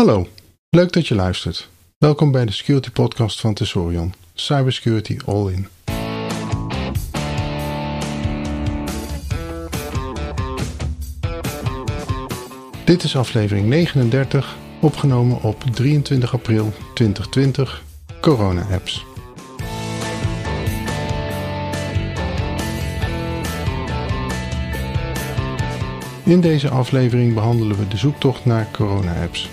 Hallo, leuk dat je luistert. Welkom bij de Security Podcast van Tesorion. Cybersecurity All In. Dit is aflevering 39, opgenomen op 23 april 2020, Corona-apps. In deze aflevering behandelen we de zoektocht naar corona-apps.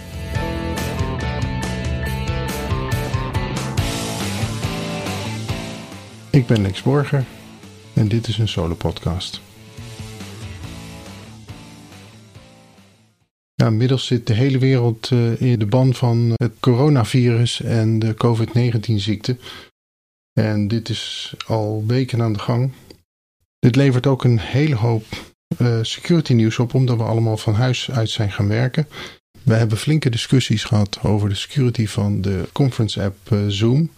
Ik ben Lex Borger en dit is een solo podcast. Ja, inmiddels zit de hele wereld uh, in de ban van het coronavirus en de COVID-19 ziekte. En dit is al weken aan de gang. Dit levert ook een hele hoop uh, security nieuws op, omdat we allemaal van huis uit zijn gaan werken. We hebben flinke discussies gehad over de security van de conference app uh, Zoom.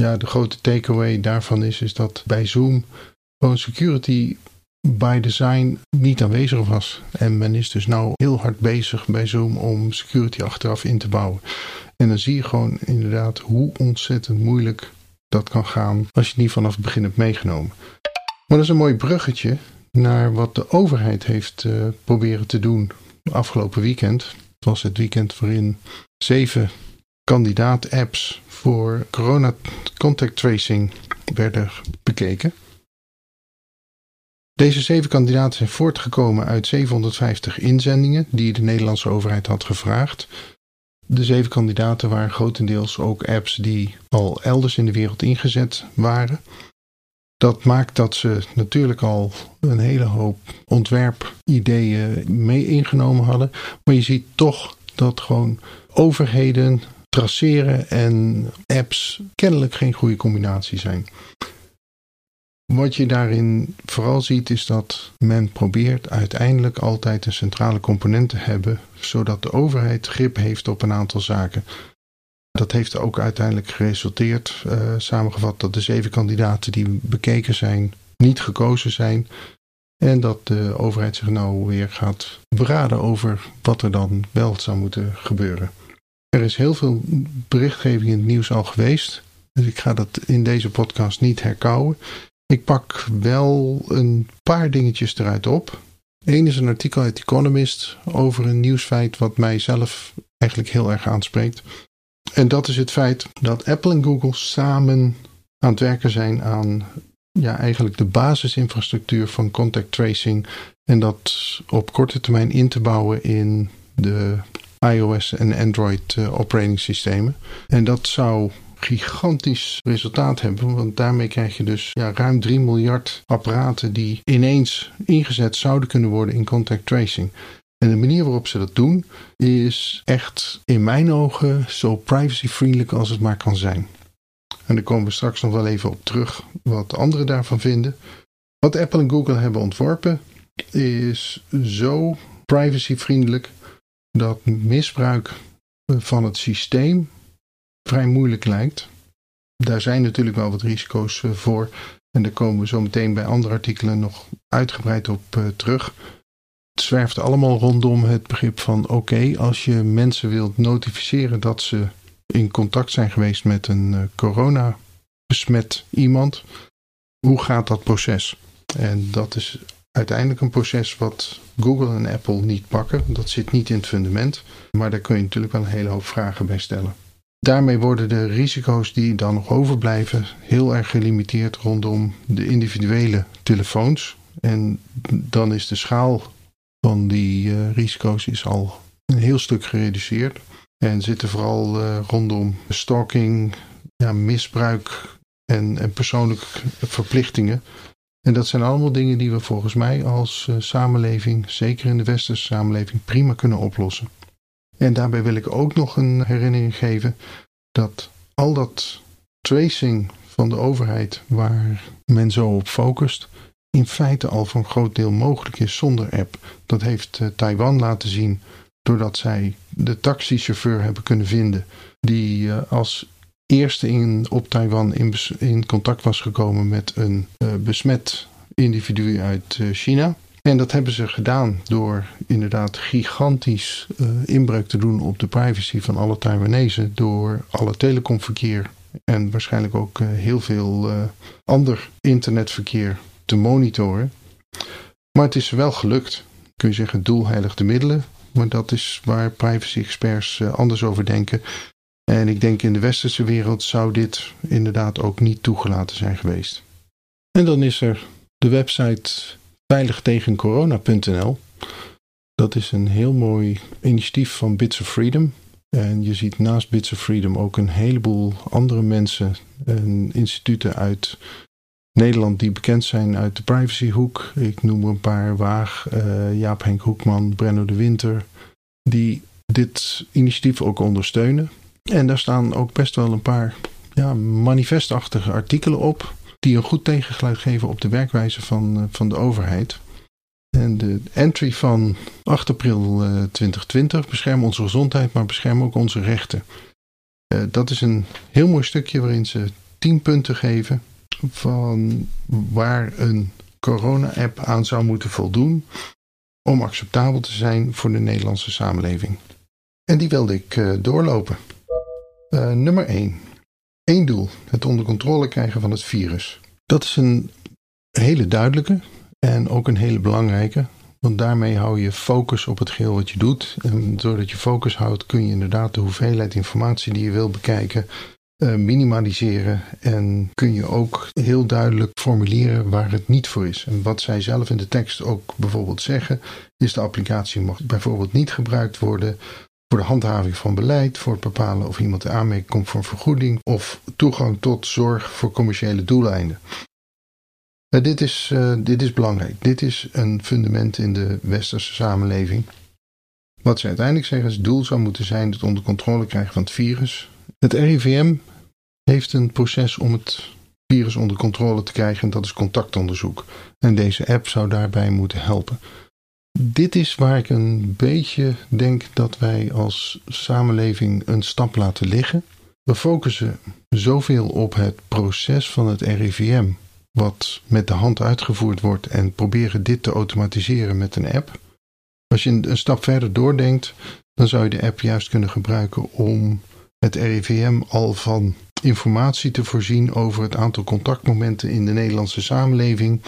Ja, de grote takeaway daarvan is, is dat bij Zoom gewoon security by design niet aanwezig was. En men is dus nou heel hard bezig bij Zoom om security achteraf in te bouwen. En dan zie je gewoon inderdaad hoe ontzettend moeilijk dat kan gaan als je niet vanaf het begin hebt meegenomen. Maar dat is een mooi bruggetje naar wat de overheid heeft uh, proberen te doen afgelopen weekend. Het was het weekend waarin zeven kandidaat-apps voor corona contact tracing werden bekeken. Deze zeven kandidaten zijn voortgekomen uit 750 inzendingen die de Nederlandse overheid had gevraagd. De zeven kandidaten waren grotendeels ook apps die al elders in de wereld ingezet waren. Dat maakt dat ze natuurlijk al een hele hoop ontwerpideeën mee ingenomen hadden. Maar je ziet toch dat gewoon overheden traceren en apps kennelijk geen goede combinatie zijn. Wat je daarin vooral ziet is dat men probeert uiteindelijk altijd een centrale component te hebben, zodat de overheid grip heeft op een aantal zaken. Dat heeft ook uiteindelijk geresulteerd, uh, samengevat, dat de zeven kandidaten die bekeken zijn, niet gekozen zijn. En dat de overheid zich nou weer gaat beraden over wat er dan wel zou moeten gebeuren. Er is heel veel berichtgeving in het nieuws al geweest. Dus ik ga dat in deze podcast niet herkauwen. Ik pak wel een paar dingetjes eruit op. Eén is een artikel uit Economist over een nieuwsfeit wat mij zelf eigenlijk heel erg aanspreekt. En dat is het feit dat Apple en Google samen aan het werken zijn aan ja, eigenlijk de basisinfrastructuur van contact tracing. En dat op korte termijn in te bouwen in de iOS en Android uh, operating systemen. En dat zou gigantisch resultaat hebben. Want daarmee krijg je dus ja, ruim 3 miljard apparaten die ineens ingezet zouden kunnen worden in contact tracing. En de manier waarop ze dat doen is echt in mijn ogen zo privacy-vriendelijk als het maar kan zijn. En daar komen we straks nog wel even op terug wat anderen daarvan vinden. Wat Apple en Google hebben ontworpen is zo privacy-vriendelijk dat misbruik van het systeem vrij moeilijk lijkt. Daar zijn natuurlijk wel wat risico's eh, voor. En daar komen we zo meteen bij andere artikelen nog uitgebreid op uh, terug. Het zwerft allemaal rondom het begrip van oké, als je mensen wilt notificeren dat ze in contact zijn geweest met een corona besmet iemand, hoe gaat dat proces? En dat is uiteindelijk een proces wat Google en Apple niet pakken. Dat zit niet in het fundament, maar daar kun je natuurlijk wel een hele hoop vragen bij stellen. Daarmee worden de risico's die dan nog overblijven heel erg gelimiteerd rondom de individuele telefoons. En dan is de schaal van die uh, risico's is al een heel stuk gereduceerd. En zitten vooral uh, rondom stalking, ja, misbruik en, en persoonlijke verplichtingen. En dat zijn allemaal dingen die we volgens mij als uh, samenleving, zeker in de westerse samenleving, prima kunnen oplossen. En daarbij wil ik ook nog een herinnering geven dat al dat tracing van de overheid waar men zo op focust, in feite al voor een groot deel mogelijk is zonder app. Dat heeft uh, Taiwan laten zien doordat zij de taxichauffeur hebben kunnen vinden die uh, als eerste in, op Taiwan in, in contact was gekomen met een uh, besmet individu uit China. En dat hebben ze gedaan door inderdaad gigantisch uh, inbreuk te doen op de privacy van alle Taiwanese. Door alle telecomverkeer en waarschijnlijk ook heel veel ander internetverkeer te monitoren. Maar het is wel gelukt. Kun je zeggen, doel heiligt de middelen. Maar dat is waar privacy-experts anders over denken. En ik denk in de westerse wereld zou dit inderdaad ook niet toegelaten zijn geweest. En dan is er de website veiligtegencorona.nl. Dat is een heel mooi initiatief van Bits of Freedom. En je ziet naast Bits of Freedom ook een heleboel andere mensen en instituten uit Nederland die bekend zijn uit de privacyhoek. Ik noem een paar Waag, uh, Jaap Henk Hoekman, Brenno de Winter. Die dit initiatief ook ondersteunen. En daar staan ook best wel een paar ja, manifestachtige artikelen op die een goed tegengeluid geven op de werkwijze van, eh, van de overheid. En de entry van 8 april 2020, eh, bescherm onze gezondheid, maar bescherm ook onze rechten. Uh, dat is een heel mooi stukje waarin ze 10 punten geven van waar een corona-app aan zou moeten voldoen om acceptabel te zijn voor de Nederlandse samenleving. En die wilde ik doorlopen. Uh, nummer 1. Eén doel: het onder controle krijgen van het virus. Dat is een hele duidelijke en ook een hele belangrijke. Want daarmee hou je focus op het geheel wat je doet. En doordat je focus houdt, kun je inderdaad de hoeveelheid informatie die je wil bekijken uh, minimaliseren. En kun je ook heel duidelijk formuleren waar het niet voor is. En wat zij zelf in de tekst ook bijvoorbeeld zeggen, is de applicatie mag bijvoorbeeld niet gebruikt worden voor de handhaving van beleid, voor het bepalen of iemand de aanmerking komt voor vergoeding of toegang tot zorg voor commerciële doeleinden. Uh, dit, is, uh, dit is belangrijk. Dit is een fundament in de westerse samenleving. Wat ze uiteindelijk zeggen is: doel zou moeten zijn het onder controle krijgen van het virus. Het RIVM heeft een proces om het virus onder controle te krijgen en dat is contactonderzoek. En deze app zou daarbij moeten helpen. Dit is waar ik een beetje denk dat wij als samenleving een stap laten liggen. We focussen zoveel op het proces van het RIVM, wat met de hand uitgevoerd wordt, en proberen dit te automatiseren met een app. Als je een stap verder doordenkt, dan zou je de app juist kunnen gebruiken om het RIVM al van informatie te voorzien over het aantal contactmomenten in de Nederlandse samenleving.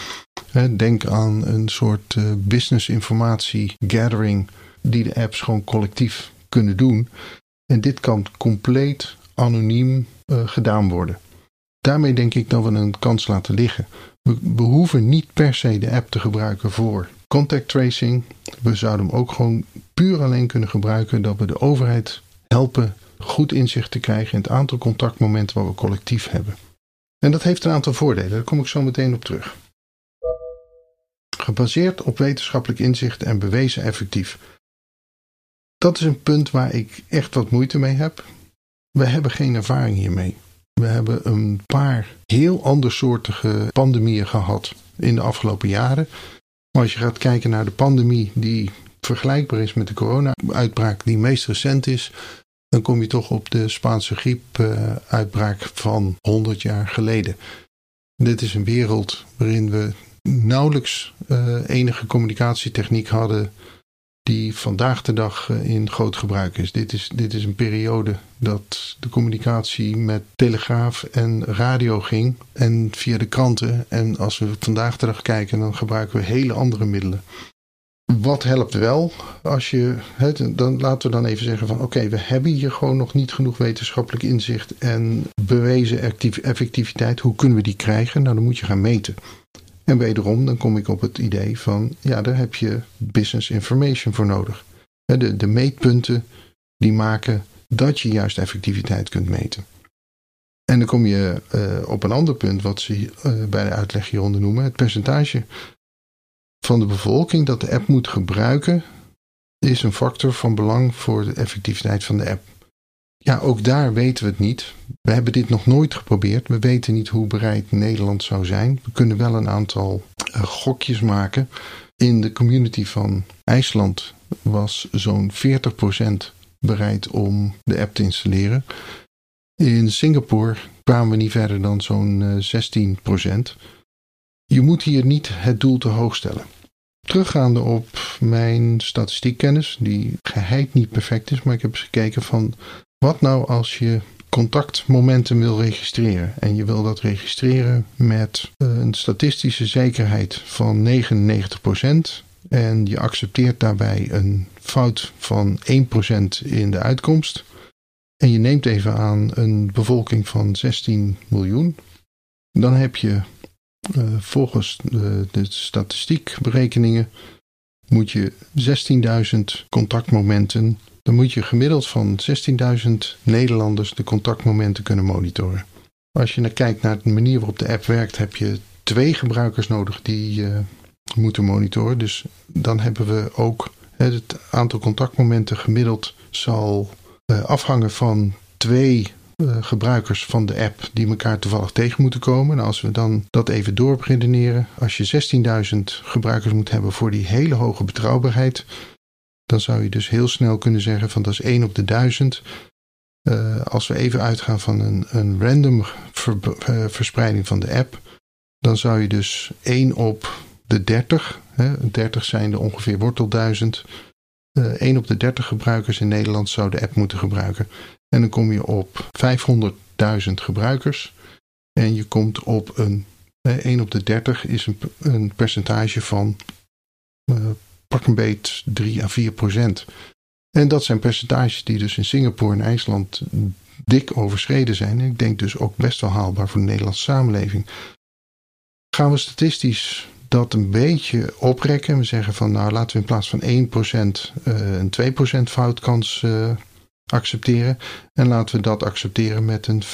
Denk aan een soort eh, business informatie gathering die de apps gewoon collectief kunnen doen. En dit kan compleet anoniem uh, gedaan worden. Daarmee denk ik dat we een kans laten liggen. We hoeven niet per se de app te gebruiken voor contact tracing. We zouden hem ook gewoon puur alleen kunnen gebruiken dat we de overheid helpen goed inzicht te krijgen in het aantal contactmomenten wat we collectief hebben. En dat heeft een aantal voordelen, daar kom ik zo meteen op terug. Gebaseerd op wetenschappelijk inzicht en bewezen effectief. Dat is een punt waar ik echt wat moeite mee heb. We hebben geen ervaring hiermee. We hebben een paar heel andersoortige pandemieën gehad in de afgelopen jaren. Maar als je gaat kijken naar de pandemie die vergelijkbaar is met de corona-uitbraak die meest recent is, dan kom je toch op de Spaanse griepuitbraak van 100 jaar geleden. Dit is een wereld waarin we nauwelijks uh, enige communicatietechniek hadden die vandaag de dag uh, in groot gebruik is. Dit, is. dit is een periode dat de communicatie met telegraaf en radio ging en via de kranten. En als we vandaag de dag kijken, dan gebruiken we hele andere middelen. Wat helpt wel? Als je, dan laten we dan even zeggen van oké, we hebben hier gewoon nog niet genoeg wetenschappelijk inzicht en bewezen effectiviteit. Hoe kunnen we die krijgen? Nou, dan moet je gaan meten. En wederom, dan kom ik op het idee van ja, daar heb je business information voor nodig. De, de meetpunten die maken dat je juist effectiviteit kunt meten. En dan kom je uh, op een ander punt wat ze uh, bij de uitleg hieronder noemen, het percentage van de bevolking dat de app moet gebruiken, is een factor van belang voor de effectiviteit van de app. Ja, ook daar weten we het niet. We hebben dit nog nooit geprobeerd. We weten niet hoe bereid Nederland zou zijn. We kunnen wel een aantal uh, gokjes maken. In de community van IJsland was zo'n 40% bereid om de app te installeren. In Singapore kwamen we niet verder dan zo'n uh, 16%. Je moet hier niet het doel te hoog stellen. Teruggaande op mijn statistiekkennis, die geheid niet perfect is, maar ik heb eens gekeken van wat nou als je contactmomenten wil registreren. En je wil dat registreren met een statistische zekerheid van 99%. En je accepteert daarbij een fout van 1% in de uitkomst. En je neemt even aan een bevolking van 16 miljoen. Dan heb je uh, volgens de, de statistiekberekeningen moet je 16.000 contactmomenten. Dan moet je gemiddeld van 16.000 Nederlanders de contactmomenten kunnen monitoren. Als je naar kijkt naar de manier waarop de app werkt, heb je twee gebruikers nodig die uh, moeten monitoren. Dus dan hebben we ook het aantal contactmomenten gemiddeld zal uh, afhangen van twee uh, gebruikers van de app die elkaar toevallig tegen moeten komen. Nou, als we dan dat even doorredeneren, als je 16.000 gebruikers moet hebben voor die hele hoge betrouwbaarheid, dan zou je dus heel snel kunnen zeggen van dat is 1 op de 1000. Uh, als we even uitgaan van een, een random uh, verspreiding van de app, dan zou je dus 1 op de 30, hè, 30 zijn de ongeveer wortel 1000, uh, 1 op de 30 gebruikers in Nederland zou de app moeten gebruiken. En dan kom je op 500.000 gebruikers. En je komt op een 1 op de 30 is een, een percentage van uh, pak een beet 3 à 4 procent. En dat zijn percentages die dus in Singapore en IJsland dik overschreden zijn. En ik denk dus ook best wel haalbaar voor de Nederlandse samenleving. Gaan we statistisch dat een beetje oprekken. We zeggen van nou laten we in plaats van 1% uh, een 2% foutkans accepteren. En laten we dat accepteren met een 95%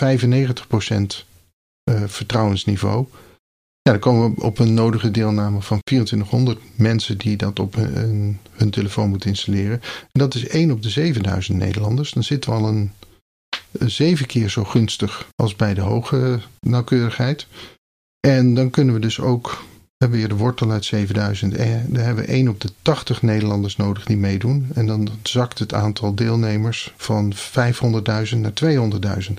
uh, vertrouwensniveau. Ja, dan komen we op een nodige deelname van 2400 mensen die dat op hun, hun telefoon moeten installeren. En dat is 1 op de 7000 Nederlanders. Dan zitten we al een, een zeven keer zo gunstig als bij de hoge nauwkeurigheid. En dan kunnen we dus ook hebben we de wortel uit 7000. En hebben we 1 op de 80 Nederlanders nodig die meedoen. En dan zakt het aantal deelnemers van 500.000 naar 200.000.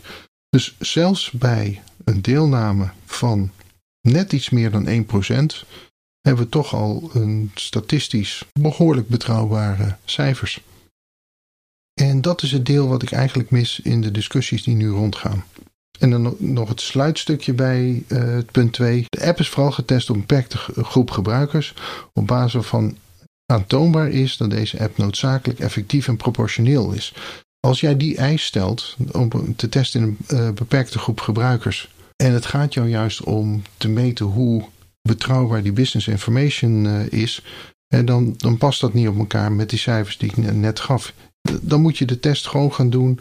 Dus zelfs bij een deelname van net iets meer dan 1%, hebben we toch al een statistisch behoorlijk betrouwbare cijfers. En dat is het deel wat ik eigenlijk mis in de discussies die nu rondgaan. En dan nog het sluitstukje bij uh, het punt 2. De app is vooral getest op een beperkte groep gebruikers. Op basis waarvan aantoonbaar is dat deze app noodzakelijk effectief en proportioneel is. Als jij die eis stelt om te testen in een uh, beperkte groep gebruikers. En het gaat jou juist om te meten hoe betrouwbaar die business information uh, is. En dan, dan past dat niet op elkaar met die cijfers die ik net gaf. Dan moet je de test gewoon gaan doen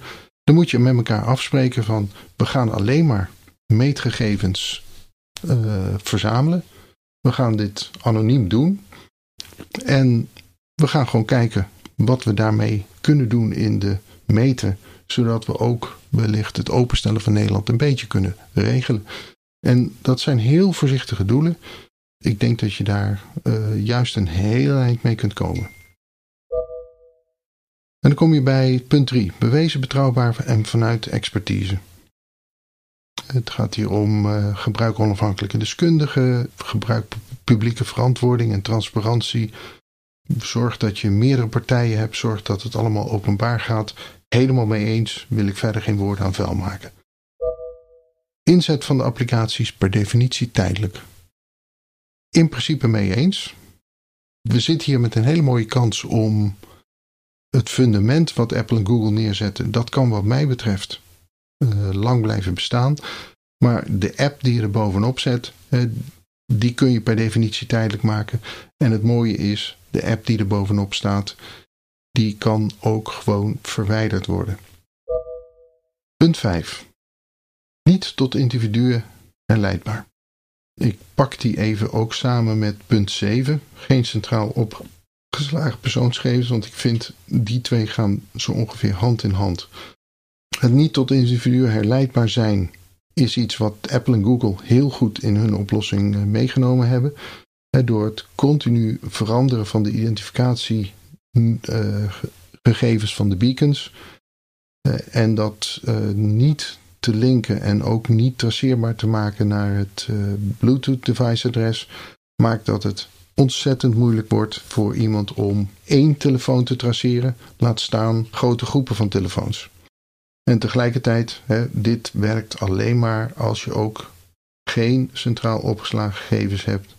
dan moet je met elkaar afspreken van we gaan alleen maar meetgegevens uh, verzamelen. We gaan dit anoniem doen. En we gaan gewoon kijken wat we daarmee kunnen doen in de meten. Zodat we ook wellicht het openstellen van Nederland een beetje kunnen regelen. En dat zijn heel voorzichtige doelen. Ik denk dat je daar uh, juist een heel eind mee kunt komen. En dan kom je bij punt 3. Bewezen, betrouwbaar en vanuit expertise. Het gaat hier om uh, gebruik onafhankelijke deskundigen, gebruik publieke verantwoording en transparantie. Zorg dat je meerdere partijen hebt, zorg dat het allemaal openbaar gaat. Helemaal mee eens, wil ik verder geen woorden aan vuil maken. Inzet van de applicaties per definitie tijdelijk. In principe mee eens. We zitten hier met een hele mooie kans om het fundament wat Apple en Google neerzetten, dat kan wat mij betreft uh, lang blijven bestaan. Maar de app die je er bovenop zet, die kun je per definitie tijdelijk maken. En het mooie is, de app die er bovenop staat, die kan ook gewoon verwijderd worden. Punt 5. Niet tot individuen herleidbaar. Ik pak die even ook samen met punt 7. Geen centraal op geslaagd persoonsgegevens, want ik vind die twee gaan zo ongeveer hand in hand. Het niet tot individu herleidbaar zijn is iets wat Apple en Google heel goed in hun oplossing eh, meegenomen hebben. Door het continu veranderen van de identificatiegegevens van de beacons. Eh, en dat eh, niet te linken en ook niet traceerbaar te maken naar het Bluetooth device adres, maakt dat het ontzettend moeilijk wordt voor iemand om één telefoon te traceren, laat staan grote groepen van telefoons. En tegelijkertijd, hè, dit werkt alleen maar als je ook geen centraal opgeslagen gegevens hebt.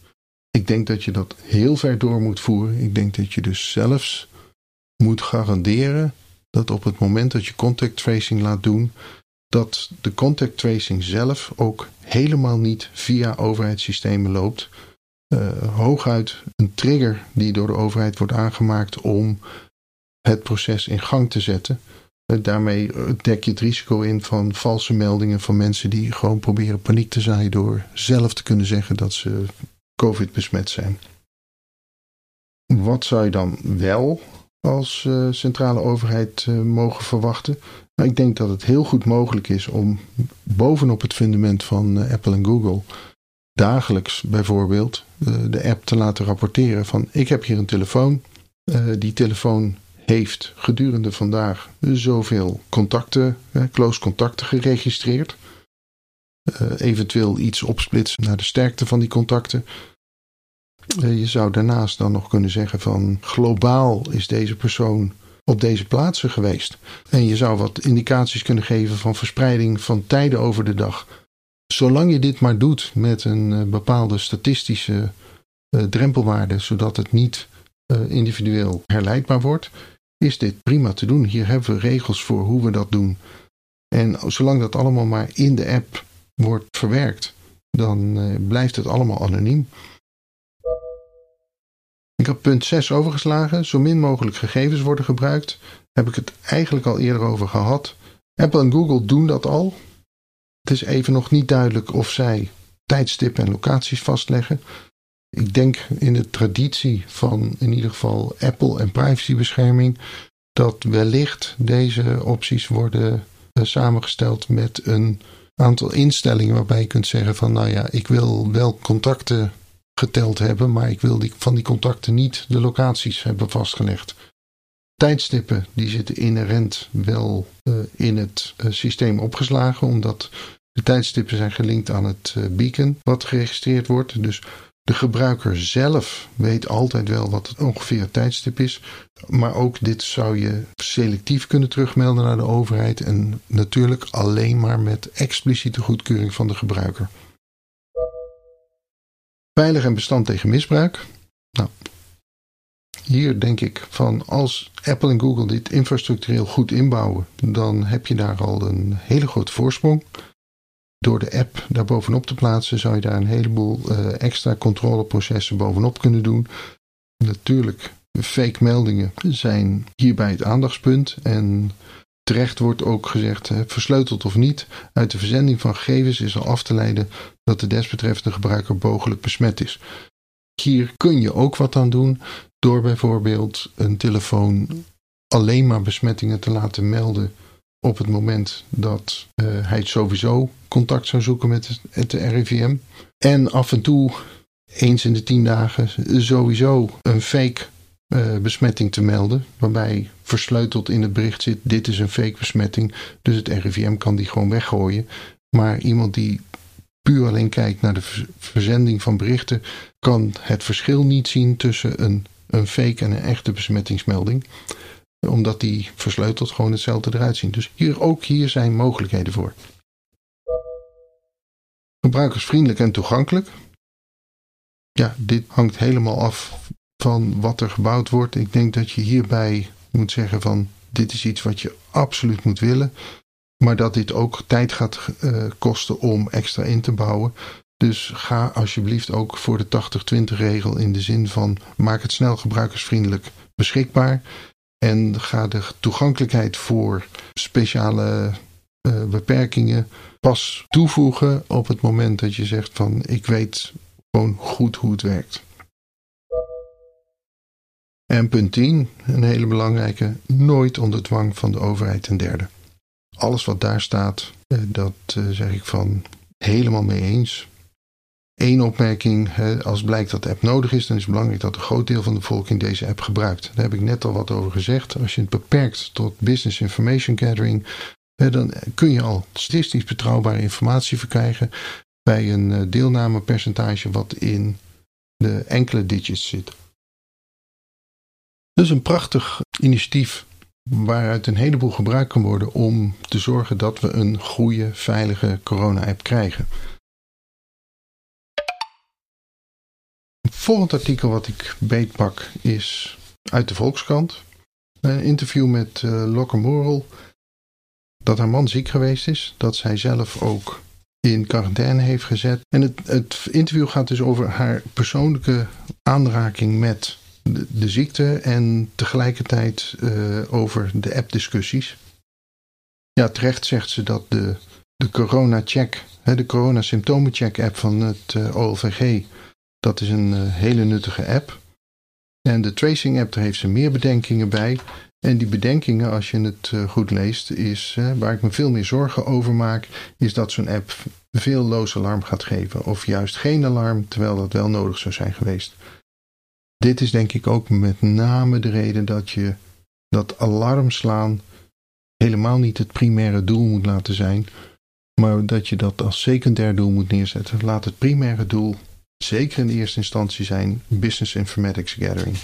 Ik denk dat je dat heel ver door moet voeren. Ik denk dat je dus zelfs moet garanderen dat op het moment dat je contact tracing laat doen, dat de contact tracing zelf ook helemaal niet via overheidssystemen loopt. Uh, hooguit een trigger die door de overheid wordt aangemaakt om het proces in gang te zetten. Uh, daarmee dek je het risico in van valse meldingen van mensen die gewoon proberen paniek te zaaien door zelf te kunnen zeggen dat ze COVID besmet zijn. Wat zou je dan wel als centrale overheid mogen verwachten? Nou, ik denk dat het heel goed mogelijk is om bovenop het fundament van Apple en Google dagelijks bijvoorbeeld de app te laten rapporteren van ik heb hier een telefoon. die telefoon heeft gedurende vandaag zoveel contacten, close contacten geregistreerd. eventueel iets opsplitsen naar de sterkte van die contacten. Je zou daarnaast dan nog kunnen zeggen van globaal is deze persoon op deze plaatsen geweest. En je zou wat indicaties kunnen geven van verspreiding van tijden over de dag. Zolang je dit maar doet met een eh, bepaalde statistische uh, drempelwaarde, zodat het niet uh, individueel herleidbaar wordt, is dit prima te doen. Hier hebben we regels voor hoe we dat doen. En zolang dat allemaal maar in de app wordt verwerkt, dan blijft het allemaal anoniem. Ik heb punt 6 overgeslagen. Zo min mogelijk gegevens worden gebruikt. Heb ik het eigenlijk al eerder over gehad. Apple en Google doen dat al. Het is even nog niet duidelijk of zij tijdstippen en locaties vastleggen. Ik denk in de traditie van in ieder geval Apple en privacybescherming dat wellicht deze opties worden uh, samengesteld met een aantal instellingen waarbij je kunt zeggen van nou ja, ik wil wel contacten geteld hebben, maar ik wil van die contacten niet de locaties hebben vastgelegd. Tijdstippen die zitten inherent wel uh, in het uh, systeem opgeslagen, omdat de tijdstippen zijn gelinkt aan het uh, beacon wat geregistreerd wordt. Dus de gebruiker zelf weet altijd wel wat het ongeveer het tijdstip is. Maar ook dit zou je selectief kunnen terugmelden naar de overheid. En natuurlijk alleen maar met expliciete goedkeuring van de gebruiker. Veilig en bestand tegen misbruik. Nou, hier denk ik van als Apple en Google dit infrastructureel goed inbouwen, dan heb je daar al een hele grote voorsprong. Door de app daar bovenop te plaatsen, zou je daar een heleboel uh, extra controleprocessen bovenop kunnen doen. Natuurlijk, fake meldingen zijn hierbij het aandachtspunt. En Terecht wordt ook gezegd, versleuteld of niet, uit de verzending van gegevens is al af te leiden dat de desbetreffende gebruiker mogelijk besmet is. Hier kun je ook wat aan doen door bijvoorbeeld een telefoon alleen maar besmettingen te laten melden op het moment dat uh, hij sowieso contact zou zoeken met het RIVM. En af en toe, eens in de tien dagen, sowieso een fake uh, besmetting te melden. Waarbij versleuteld in het bericht zit: dit is een fake besmetting. Dus het RIVM kan die gewoon weggooien. Maar iemand die puur alleen kijkt naar de verzending van berichten, kan het verschil niet zien tussen een, een fake en een echte besmettingsmelding. Omdat die versleuteld gewoon hetzelfde eruit zien. Dus hier, ook hier zijn mogelijkheden voor. Gebruikersvriendelijk en toegankelijk. Ja, dit hangt helemaal af van wat er gebouwd wordt. Ik denk dat je hierbij moet zeggen van dit is iets wat je absoluut moet willen. Maar dat dit ook tijd gaat uh, kosten om extra in te bouwen. Dus ga alsjeblieft ook voor de 80-20 regel in de zin van maak het snel gebruikersvriendelijk beschikbaar. En ga de toegankelijkheid voor speciale uh, beperkingen pas toevoegen op het moment dat je zegt van ik weet gewoon goed hoe het werkt. En punt 10, een hele belangrijke, nooit onder dwang van de overheid en derde. Alles wat daar staat, eh, dat eh, zeg ik van helemaal mee eens. Eén opmerking, als blijkt dat de app nodig is, dan is het belangrijk dat een groot deel van de bevolking deze app gebruikt. Daar heb ik net al wat over gezegd. Als je het beperkt tot business information gathering, dan kun je al statistisch betrouwbare informatie verkrijgen bij een eh, deelnamepercentage wat in de enkele digits zitten. Dus een prachtig initiatief waaruit een heleboel gebruik kan worden om te zorgen dat we een goede, veilige corona-app krijgen. Het volgende artikel wat ik beetpak is uit de Volkskrant. Een interview met uh, Lokke Morel. Dat haar man ziek geweest is. Dat zij zelf ook in quarantaine heeft gezet. En het, het interview gaat dus over haar persoonlijke aanraking met de, ziekte. En tegelijkertijd uh, over de app-discussies. Ja, terecht zegt ze dat de, de corona-check, de corona-symptomen-check-app van het uh, OLVG dat is een uh, hele nuttige app. En de Tracing app, daar heeft ze meer bedenkingen bij. En die bedenkingen, als je het uh, goed leest, is waar ik me veel meer zorgen over maak, is dat zo'n app veel loos alarm gaat geven. Of juist geen alarm, terwijl dat wel nodig zou zijn geweest. Dit is denk ik ook met name de reden dat je dat alarm slaan helemaal niet het primaire doel moet laten zijn. Maar dat je dat als secundair doel moet neerzetten. Laat het primaire doel zeker in de eerste instantie zijn Business Informatics Gathering.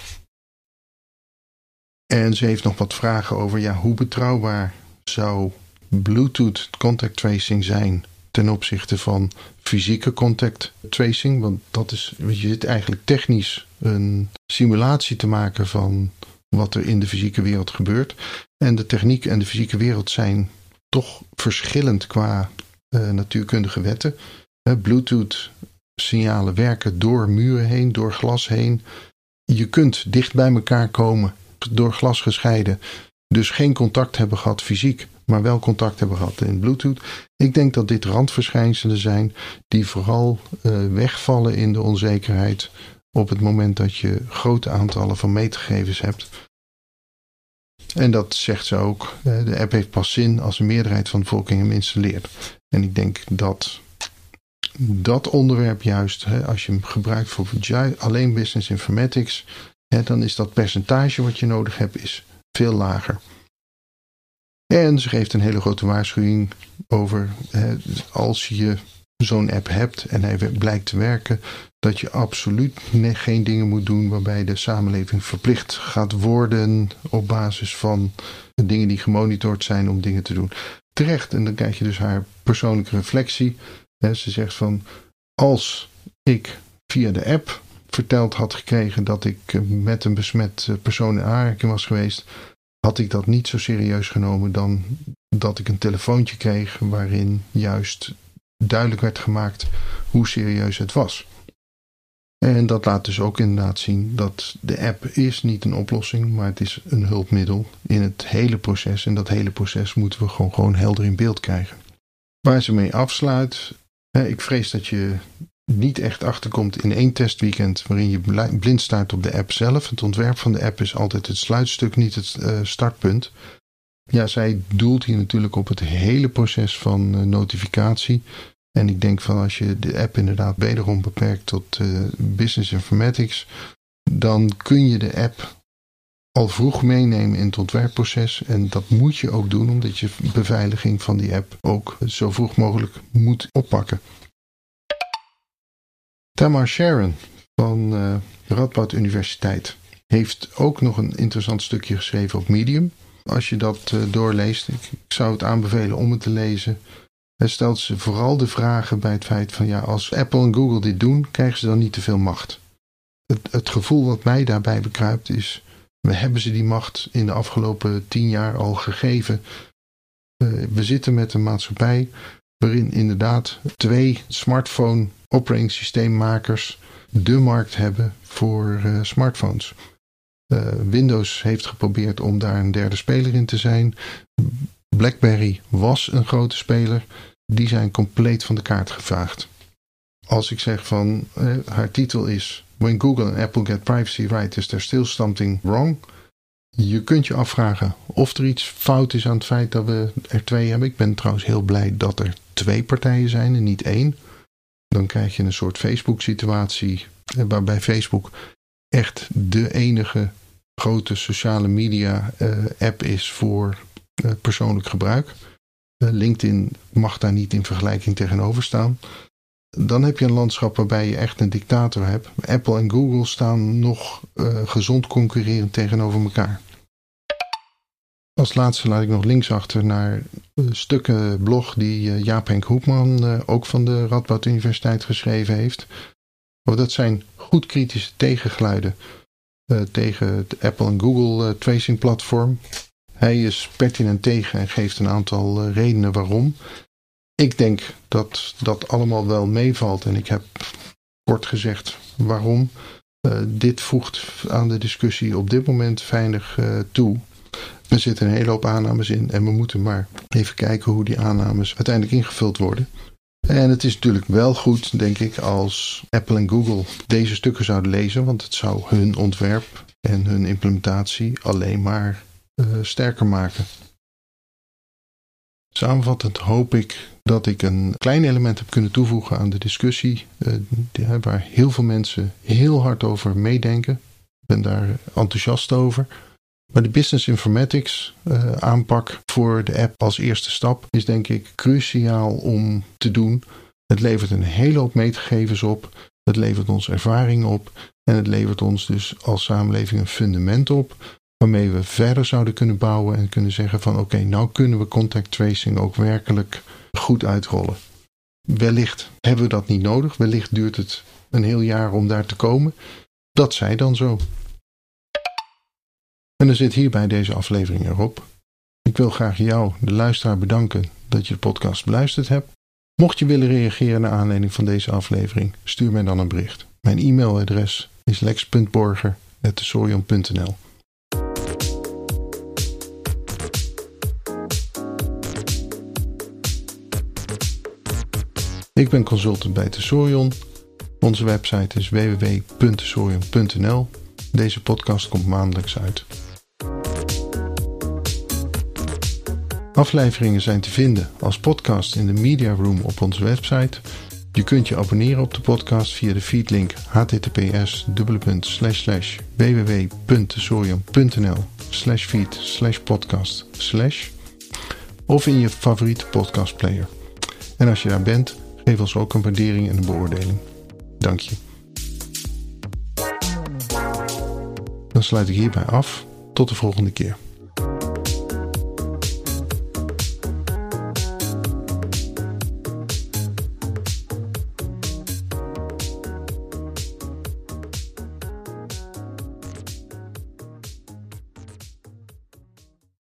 En ze heeft nog wat vragen over ja, hoe betrouwbaar zou Bluetooth contact tracing zijn ten opzichte van fysieke contact tracing. Want dat is, je zit eigenlijk technisch een simulatie te maken van wat er in de fysieke wereld gebeurt. En de techniek en de fysieke wereld zijn toch verschillend qua uh, natuurkundige wetten. Bluetooth signalen werken door muren heen, door glas heen. Je kunt dicht bij elkaar komen, door glas gescheiden. Dus geen contact hebben gehad fysiek, maar wel contact hebben gehad in Bluetooth. Ik denk dat dit randverschijnselen zijn die vooral uh, wegvallen in de onzekerheid op het moment dat je grote aantallen van meetgegevens hebt. En dat zegt ze ook. Eh, de app heeft pas zin als een meerderheid van de bevolking hem installeert. En ik denk dat dat onderwerp juist, hè, als je hem gebruikt voor alleen business informatics, hè, dan is dat percentage wat je nodig hebt is veel lager. En ze geeft een hele grote waarschuwing over hè, als je zo'n app hebt en hij blijkt te werken, dat je absoluut geen dingen moet doen waarbij de samenleving verplicht gaat worden op basis van dingen die gemonitord zijn om dingen te doen. Terecht, en dan krijg je dus haar persoonlijke reflectie ze zegt van als ik via de app verteld had gekregen dat ik eh, met een besmet eh, persoon in aanraking was geweest, had ik dat niet zo serieus genomen dan dat ik een telefoontje kreeg waarin juist duidelijk werd gemaakt hoe serieus het was. En dat laat dus ook inderdaad zien dat de app is niet een oplossing, maar het is een hulpmiddel in het hele proces. En dat hele proces moeten we gewoon, gewoon helder in beeld krijgen. Waar ze mee afsluit ik vrees dat je niet echt achterkomt in één testweekend waarin je blind staat op de app zelf. Het ontwerp van de app is altijd het sluitstuk, niet het uh, startpunt. Ja, zij doelt hier natuurlijk op het hele proces van uh, notificatie. En ik denk van als je de app inderdaad wederom beperkt tot uh, business informatics, dan kun je de app al vroeg meenemen in het ontwerpproces. En dat moet je ook doen, omdat je beveiliging van die app ook zo vroeg mogelijk moet oppakken. Tamar Sharon van uh, Radboud Universiteit heeft ook nog een interessant stukje geschreven op Medium. Als je dat uh, doorleest, ik, ik, zou het aanbevelen om het te lezen. Hij stelt ze vooral de vragen bij het feit van ja, als Apple en Google dit doen, krijgen ze dan niet te veel macht. Het, het gevoel wat mij daarbij bekruipt is we hebben ze die macht in de afgelopen tien jaar al gegeven. Uh, we zitten met een maatschappij waarin inderdaad twee smartphone operating systeemmakers de markt hebben voor uh, smartphones. Uh, Windows heeft geprobeerd om daar een derde speler in te zijn. BlackBerry was een grote speler. Die zijn compleet van de kaart gevaagd. Als ik zeg van haar titel is When Google en Apple get privacy right, is there still something wrong? Je kunt je afvragen of er iets fout is aan het feit dat we er twee hebben. Ik ben trouwens heel blij dat er twee partijen zijn en niet één. Dan krijg je een soort Facebook-situatie eh, waarbij Facebook echt de enige grote sociale media uh, app is voor persoonlijk gebruik. LinkedIn mag daar niet in vergelijking tegenover staan. Dan heb je een landschap waarbij je echt een dictator hebt. Apple en Google staan nog uh, gezond concurrerend tegenover elkaar. Als laatste laat ik nog links achter naar stukken blog die uh, Jaap Henk Hoepman, uh, ook van de Radboud Universiteit, geschreven heeft. Oh, dat zijn goed kritische tegengeluiden tegen het Apple en Google tracing platform. Hij is pertinent tegen en geeft een aantal redenen waarom. Ik denk dat dat allemaal wel meevalt en ik heb kort gezegd waarom. Uh, dit voegt aan de discussie op dit moment weinig uh, toe. Er zitten een hele hoop aannames in en we moeten maar even kijken hoe die aannames uiteindelijk ingevuld worden. En het is natuurlijk wel goed, denk ik, als Apple en Google deze stukken zouden lezen, want het zou hun ontwerp en hun implementatie alleen maar uh, sterker maken. Samenvattend hoop ik dat ik een klein element heb kunnen toevoegen aan de discussie, uh, waar heel veel mensen heel hard over meedenken. Ik ben daar enthousiast over. Maar de business informatics uh, aanpak voor de app als eerste stap is denk ik cruciaal om te doen. Het levert een hele hoop meetgegevens op. Het levert ons ervaring op. En het levert ons dus als samenleving een fundament op waarmee we verder zouden kunnen bouwen en kunnen zeggen van oké, nou kunnen we contact tracing ook werkelijk goed uitrollen. Wellicht hebben we dat niet nodig, wellicht duurt het een heel jaar om daar te komen. Dat zij dan zo. En dan zit hierbij deze aflevering erop. Ik wil graag jou, de luisteraar, bedanken dat je de podcast beluisterd hebt. Mocht je willen reageren naar aanleiding van deze aflevering, stuur mij dan een bericht. Mijn e-mailadres is lex.borger.tesorion.nl Ik ben consultant bij Tesorion. Onze website is www.tesorion.nl. Deze podcast komt maandelijks uit. Afleveringen zijn te vinden als podcast in de Media Room op onze website. Je kunt je abonneren op de podcast via de feedlink https www.tesorion.nl feed podcast of in je favoriete podcastplayer. En als je daar bent, Geef ons ook een waardering en een beoordeling. Dank je. Dan sluit ik hierbij af. Tot de volgende keer.